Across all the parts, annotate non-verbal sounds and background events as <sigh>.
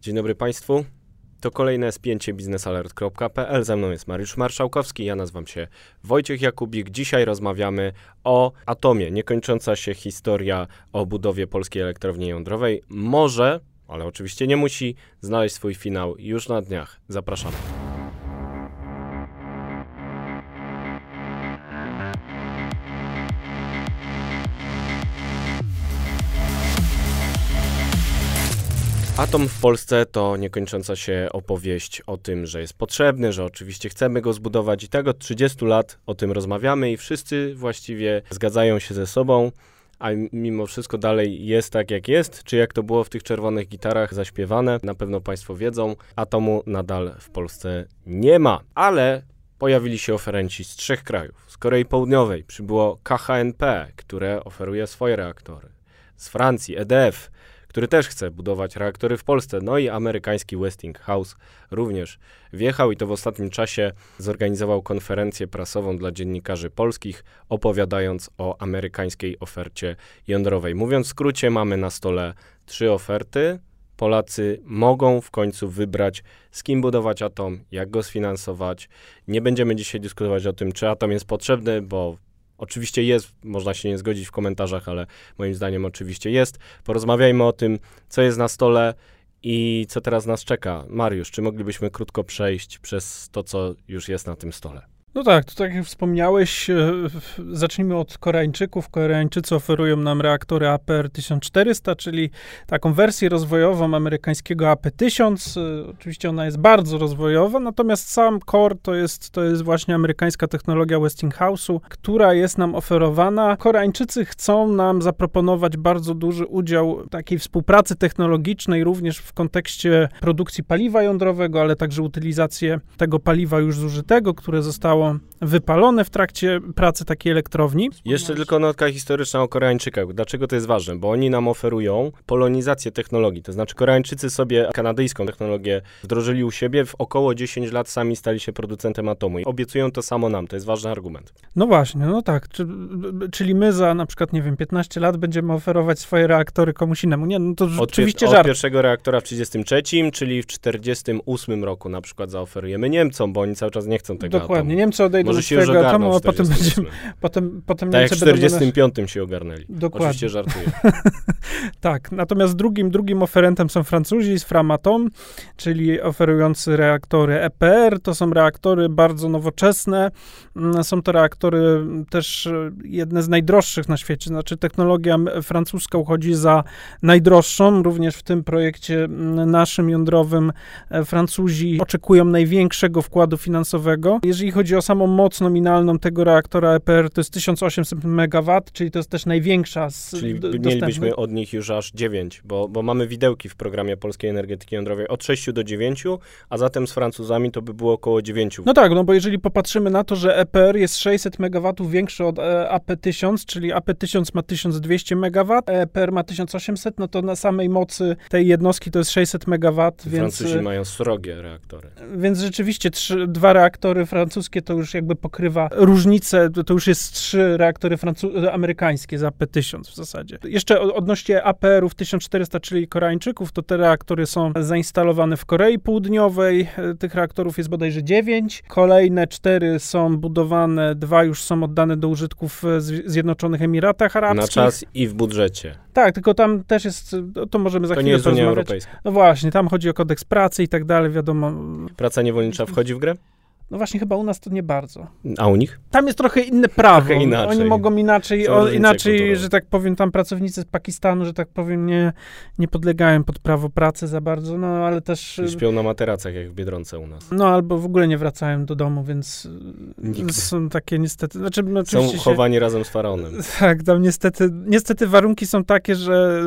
Dzień dobry Państwu. To kolejne spięcie biznesalert.pl. Ze mną jest Mariusz Marszałkowski, ja nazywam się Wojciech Jakubik. Dzisiaj rozmawiamy o atomie. Niekończąca się historia o budowie polskiej elektrowni jądrowej może, ale oczywiście nie musi, znaleźć swój finał już na dniach. Zapraszamy. Atom w Polsce to niekończąca się opowieść o tym, że jest potrzebny, że oczywiście chcemy go zbudować i tak od 30 lat o tym rozmawiamy i wszyscy właściwie zgadzają się ze sobą, a mimo wszystko dalej jest tak jak jest, czy jak to było w tych czerwonych gitarach zaśpiewane, na pewno Państwo wiedzą, atomu nadal w Polsce nie ma, ale pojawili się oferenci z trzech krajów. Z Korei Południowej przybyło KHNP, które oferuje swoje reaktory. Z Francji EDF, który też chce budować reaktory w Polsce. No i amerykański Westinghouse również wjechał i to w ostatnim czasie zorganizował konferencję prasową dla dziennikarzy polskich, opowiadając o amerykańskiej ofercie jądrowej. Mówiąc w skrócie, mamy na stole trzy oferty. Polacy mogą w końcu wybrać, z kim budować atom, jak go sfinansować. Nie będziemy dzisiaj dyskutować o tym, czy atom jest potrzebny, bo Oczywiście jest, można się nie zgodzić w komentarzach, ale moim zdaniem oczywiście jest. Porozmawiajmy o tym, co jest na stole i co teraz nas czeka. Mariusz, czy moglibyśmy krótko przejść przez to, co już jest na tym stole? No tak, to tak jak wspomniałeś, e, zacznijmy od Koreańczyków. Koreańczycy oferują nam reaktory APR 1400, czyli taką wersję rozwojową amerykańskiego AP1000. E, oczywiście ona jest bardzo rozwojowa, natomiast sam core to jest, to jest właśnie amerykańska technologia Westinghouse'u, która jest nam oferowana. Koreańczycy chcą nam zaproponować bardzo duży udział takiej współpracy technologicznej, również w kontekście produkcji paliwa jądrowego, ale także utylizację tego paliwa już zużytego, które zostało zostało wypalone w trakcie pracy takiej elektrowni. Jeszcze tylko notka historyczna o Koreańczykach. Dlaczego to jest ważne? Bo oni nam oferują polonizację technologii. To znaczy Koreańczycy sobie kanadyjską technologię wdrożyli u siebie, w około 10 lat sami stali się producentem atomu i obiecują to samo nam. To jest ważny argument. No właśnie, no tak. Czyli my za na przykład, nie wiem, 15 lat będziemy oferować swoje reaktory komuś innemu. Nie, no to od, oczywiście żart. Od pierwszego reaktora w 33, czyli w 48 roku na przykład zaoferujemy Niemcom, bo oni cały czas nie chcą tego Dokładnie. Atomu. Niemcy odejdą Może się swojego atomu, a potem będziemy... Potem, potem tak jak w 45 nas... się ogarnęli. Dokładnie. Oczywiście żartuję. <laughs> tak, natomiast drugim, drugim oferentem są Francuzi z Framatom, czyli oferujący reaktory EPR. To są reaktory bardzo nowoczesne. Mm, są to reaktory też e, jedne z najdroższych na świecie. Znaczy technologia francuska uchodzi za najdroższą. Również w tym projekcie mm, naszym jądrowym e, Francuzi oczekują największego wkładu finansowego. Jeżeli chodzi o samą moc nominalną tego reaktora EPR, to jest 1800 MW, czyli to jest też największa z Czyli mielibyśmy od nich już aż 9, bo, bo mamy widełki w programie Polskiej Energetyki Jądrowej od 6 do 9, a zatem z Francuzami to by było około 9. No tak, no bo jeżeli popatrzymy na to, że EPR jest 600 MW większy od e, AP1000, czyli AP1000 ma 1200 MW, EPR ma 1800, no to na samej mocy tej jednostki to jest 600 MW, więc... Francuzi mają srogie reaktory. Więc rzeczywiście trzy, dwa reaktory francuskie to już jakby pokrywa różnicę, to już jest trzy reaktory amerykańskie za P1000 w zasadzie. Jeszcze odnośnie APR-ów 1400, czyli Koreańczyków, to te reaktory są zainstalowane w Korei Południowej. Tych reaktorów jest bodajże 9. Kolejne cztery są budowane, dwa już są oddane do użytku w Zjednoczonych Emiratach Arabskich. Na czas i w budżecie. Tak, tylko tam też jest, to możemy za to chwilę nie jest Unia Europejska. No właśnie, tam chodzi o kodeks pracy i tak dalej, wiadomo. Praca niewolnicza wchodzi w grę? No właśnie, chyba u nas to nie bardzo. A u nich? Tam jest trochę inne prawo. Trochę inaczej. Oni mogą inaczej, o, inaczej, że tak powiem, tam pracownicy z Pakistanu, że tak powiem, nie, nie podlegają pod prawo pracy za bardzo, no ale też... I śpią na materacach, jak w Biedronce u nas. No, albo w ogóle nie wracają do domu, więc Nigdy. są takie niestety... Znaczy, no, są chowani się, razem z faraonem. <laughs> Tak, tam niestety, niestety warunki są takie, że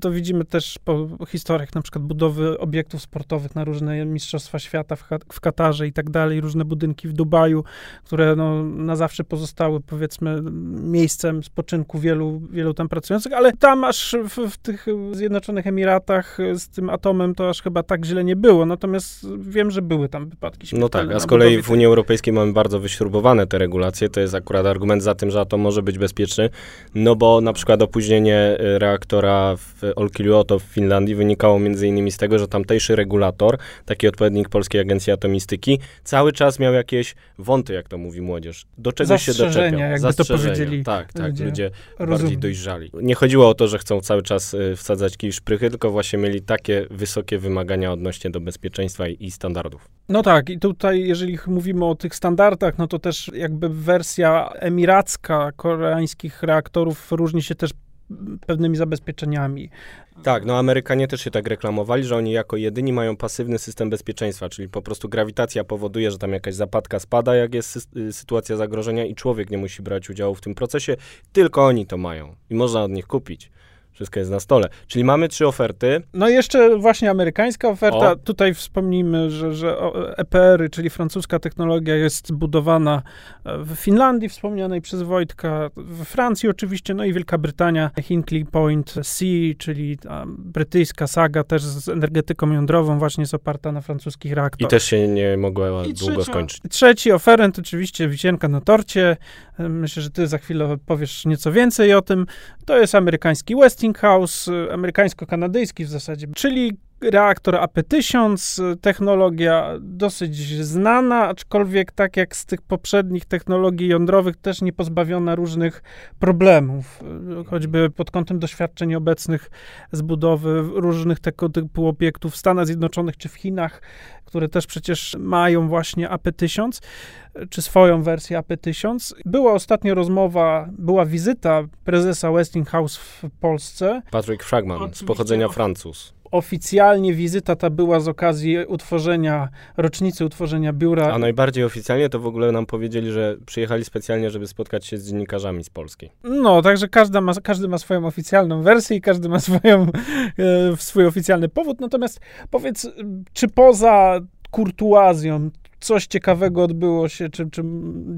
to widzimy też po historiach na przykład budowy obiektów sportowych na różne mistrzostwa świata w, w Katarze i tak dalej, różne różne budynki w Dubaju, które no, na zawsze pozostały, powiedzmy, miejscem spoczynku wielu, wielu tam pracujących, ale tam aż w, w tych Zjednoczonych Emiratach z tym atomem to aż chyba tak źle nie było, natomiast wiem, że były tam wypadki No tak, a z kolei w Unii Europejskiej mamy bardzo wyśrubowane te regulacje, to jest akurat argument za tym, że atom może być bezpieczny, no bo na przykład opóźnienie y, reaktora w Olkiluoto w Finlandii wynikało między innymi z tego, że tamtejszy regulator, taki odpowiednik Polskiej Agencji Atomistyki, cały czas miał jakieś wąty, jak to mówi młodzież, do czegoś się doczepiał. jakby to powiedzieli Tak, tak, ludzie, ludzie bardziej dojrzali. Nie chodziło o to, że chcą cały czas y, wsadzać kij szprychy, tylko właśnie mieli takie wysokie wymagania odnośnie do bezpieczeństwa i, i standardów. No tak, i tutaj jeżeli mówimy o tych standardach, no to też jakby wersja emiracka koreańskich reaktorów różni się też pewnymi zabezpieczeniami. Tak, no Amerykanie też się tak reklamowali, że oni jako jedyni mają pasywny system bezpieczeństwa, czyli po prostu grawitacja powoduje, że tam jakaś zapadka spada, jak jest sy y, sytuacja zagrożenia i człowiek nie musi brać udziału w tym procesie, tylko oni to mają i można od nich kupić. Wszystko jest na stole. Czyli mamy trzy oferty. No i jeszcze właśnie amerykańska oferta. O. Tutaj wspomnijmy, że, że EPR, czyli francuska technologia jest budowana w Finlandii, wspomnianej przez Wojtka, w Francji oczywiście, no i Wielka Brytania, Hinkley Point C, czyli brytyjska saga też z energetyką jądrową właśnie jest oparta na francuskich reaktorach. I też się nie mogła I długo trzecia, skończyć. Trzeci oferent, oczywiście wisienka na torcie. Myślę, że ty za chwilę powiesz nieco więcej o tym. To jest amerykański West Westinghouse, y, amerykańsko-kanadyjski w zasadzie, czyli reaktor AP1000, technologia dosyć znana, aczkolwiek tak jak z tych poprzednich technologii jądrowych też nie pozbawiona różnych problemów, choćby pod kątem doświadczeń obecnych z budowy różnych tego typu obiektów w Stanach Zjednoczonych czy w Chinach, które też przecież mają właśnie AP1000 czy swoją wersję AP1000. Była ostatnio rozmowa, była wizyta prezesa Westinghouse w Polsce. Patrick Fragman, z pochodzenia Francuz oficjalnie wizyta ta była z okazji utworzenia, rocznicy utworzenia biura. A najbardziej oficjalnie to w ogóle nam powiedzieli, że przyjechali specjalnie, żeby spotkać się z dziennikarzami z Polski. No, także każda ma, każdy ma swoją oficjalną wersję i każdy ma swoją, e, swój oficjalny powód. Natomiast powiedz, czy poza kurtuazją, coś ciekawego odbyło się, czy, czy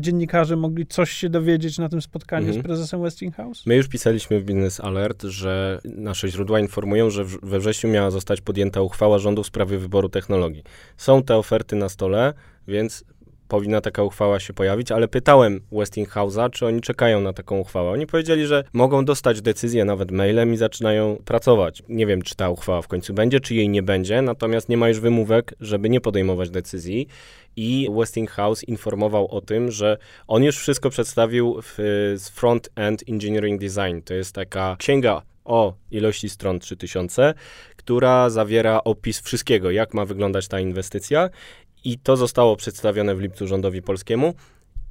dziennikarze mogli coś się dowiedzieć na tym spotkaniu mhm. z prezesem Westinghouse? My już pisaliśmy w Business Alert, że nasze źródła informują, że we wrześniu miała zostać podjęta uchwała rządu w sprawie wyboru technologii. Są te oferty na stole, więc powinna taka uchwała się pojawić, ale pytałem Westinghouse'a, czy oni czekają na taką uchwałę. Oni powiedzieli, że mogą dostać decyzję nawet mailem i zaczynają pracować. Nie wiem, czy ta uchwała w końcu będzie, czy jej nie będzie, natomiast nie ma już wymówek, żeby nie podejmować decyzji. I Westinghouse informował o tym, że on już wszystko przedstawił w Front End Engineering Design. To jest taka księga o ilości stron 3000, która zawiera opis wszystkiego, jak ma wyglądać ta inwestycja i to zostało przedstawione w lipcu rządowi polskiemu.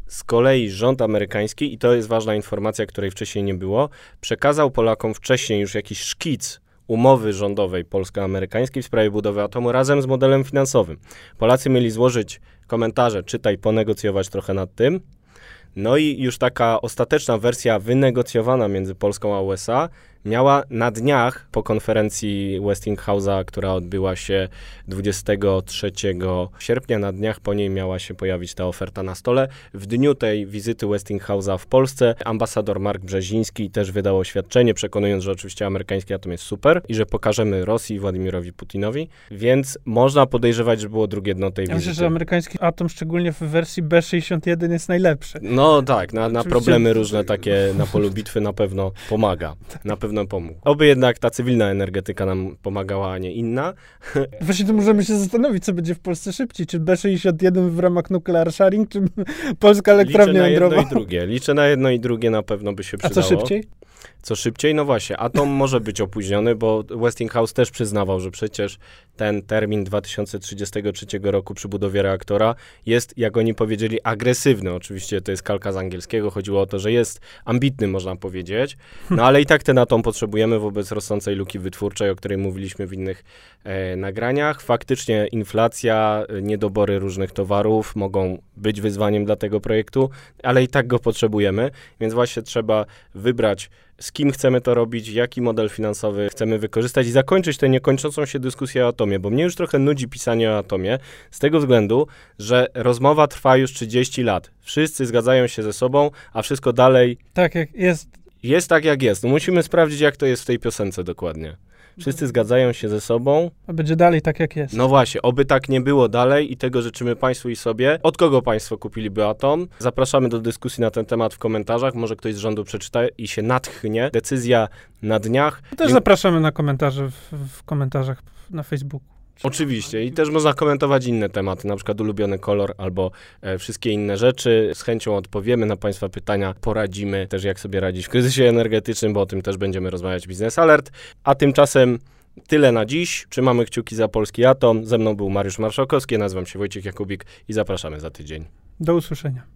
Z kolei rząd amerykański, i to jest ważna informacja, której wcześniej nie było, przekazał Polakom wcześniej już jakiś szkic umowy rządowej polsko-amerykańskiej w sprawie budowy atomu razem z modelem finansowym. Polacy mieli złożyć komentarze, czytaj, ponegocjować trochę nad tym. No i już taka ostateczna wersja wynegocjowana między Polską a USA miała na dniach po konferencji Westinghouse'a, która odbyła się 23 sierpnia, na dniach po niej miała się pojawić ta oferta na stole. W dniu tej wizyty Westinghouse'a w Polsce ambasador Mark Brzeziński też wydał oświadczenie, przekonując, że oczywiście amerykański atom jest super i że pokażemy Rosji Władimirowi Putinowi, więc można podejrzewać, że było drugie dno tej ja wizyty. Myślę, że amerykański atom, szczególnie w wersji B61 jest najlepszy. No tak, na, na problemy różne takie na polu bitwy na pewno pomaga. Na pewno pewno pomógł. Oby jednak ta cywilna energetyka nam pomagała, a nie inna. <laughs> Właśnie tu możemy się zastanowić, co będzie w Polsce szybciej. Czy B61 w ramach nuclear sharing, czy <laughs> polska elektrownia jądrowa? Liczę na jedno i drugie. Liczę na jedno i drugie, na pewno by się przydało. A co szybciej? Co szybciej. No właśnie, atom może być opóźniony, bo Westinghouse też przyznawał, że przecież ten termin 2033 roku przy budowie reaktora jest, jak oni powiedzieli, agresywny. Oczywiście to jest kalka z angielskiego. Chodziło o to, że jest ambitny, można powiedzieć. No ale i tak ten atom potrzebujemy wobec rosnącej luki wytwórczej, o której mówiliśmy w innych e, nagraniach. Faktycznie inflacja, niedobory różnych towarów mogą być wyzwaniem dla tego projektu, ale i tak go potrzebujemy, więc właśnie trzeba wybrać, z kim chcemy to robić, jaki model finansowy chcemy wykorzystać i zakończyć tę niekończącą się dyskusję o atomie, bo mnie już trochę nudzi pisanie o atomie, z tego względu, że rozmowa trwa już 30 lat. Wszyscy zgadzają się ze sobą, a wszystko dalej Tak jak jest. Jest tak, jak jest. No musimy sprawdzić, jak to jest w tej piosence dokładnie. Wszyscy zgadzają się ze sobą. A będzie dalej tak jak jest. No właśnie, oby tak nie było dalej i tego życzymy Państwu i sobie. Od kogo Państwo kupiliby Atom? Zapraszamy do dyskusji na ten temat w komentarzach. Może ktoś z rządu przeczyta i się natchnie. Decyzja na dniach. Też zapraszamy na komentarze w, w komentarzach na Facebooku. Oczywiście i też można komentować inne tematy, na przykład ulubiony kolor albo e, wszystkie inne rzeczy. Z chęcią odpowiemy na Państwa pytania, poradzimy też jak sobie radzić w kryzysie energetycznym, bo o tym też będziemy rozmawiać w Business Alert. A tymczasem tyle na dziś. Trzymamy kciuki za polski atom. Ze mną był Mariusz Marszałkowski, nazywam się Wojciech Jakubik i zapraszamy za tydzień. Do usłyszenia.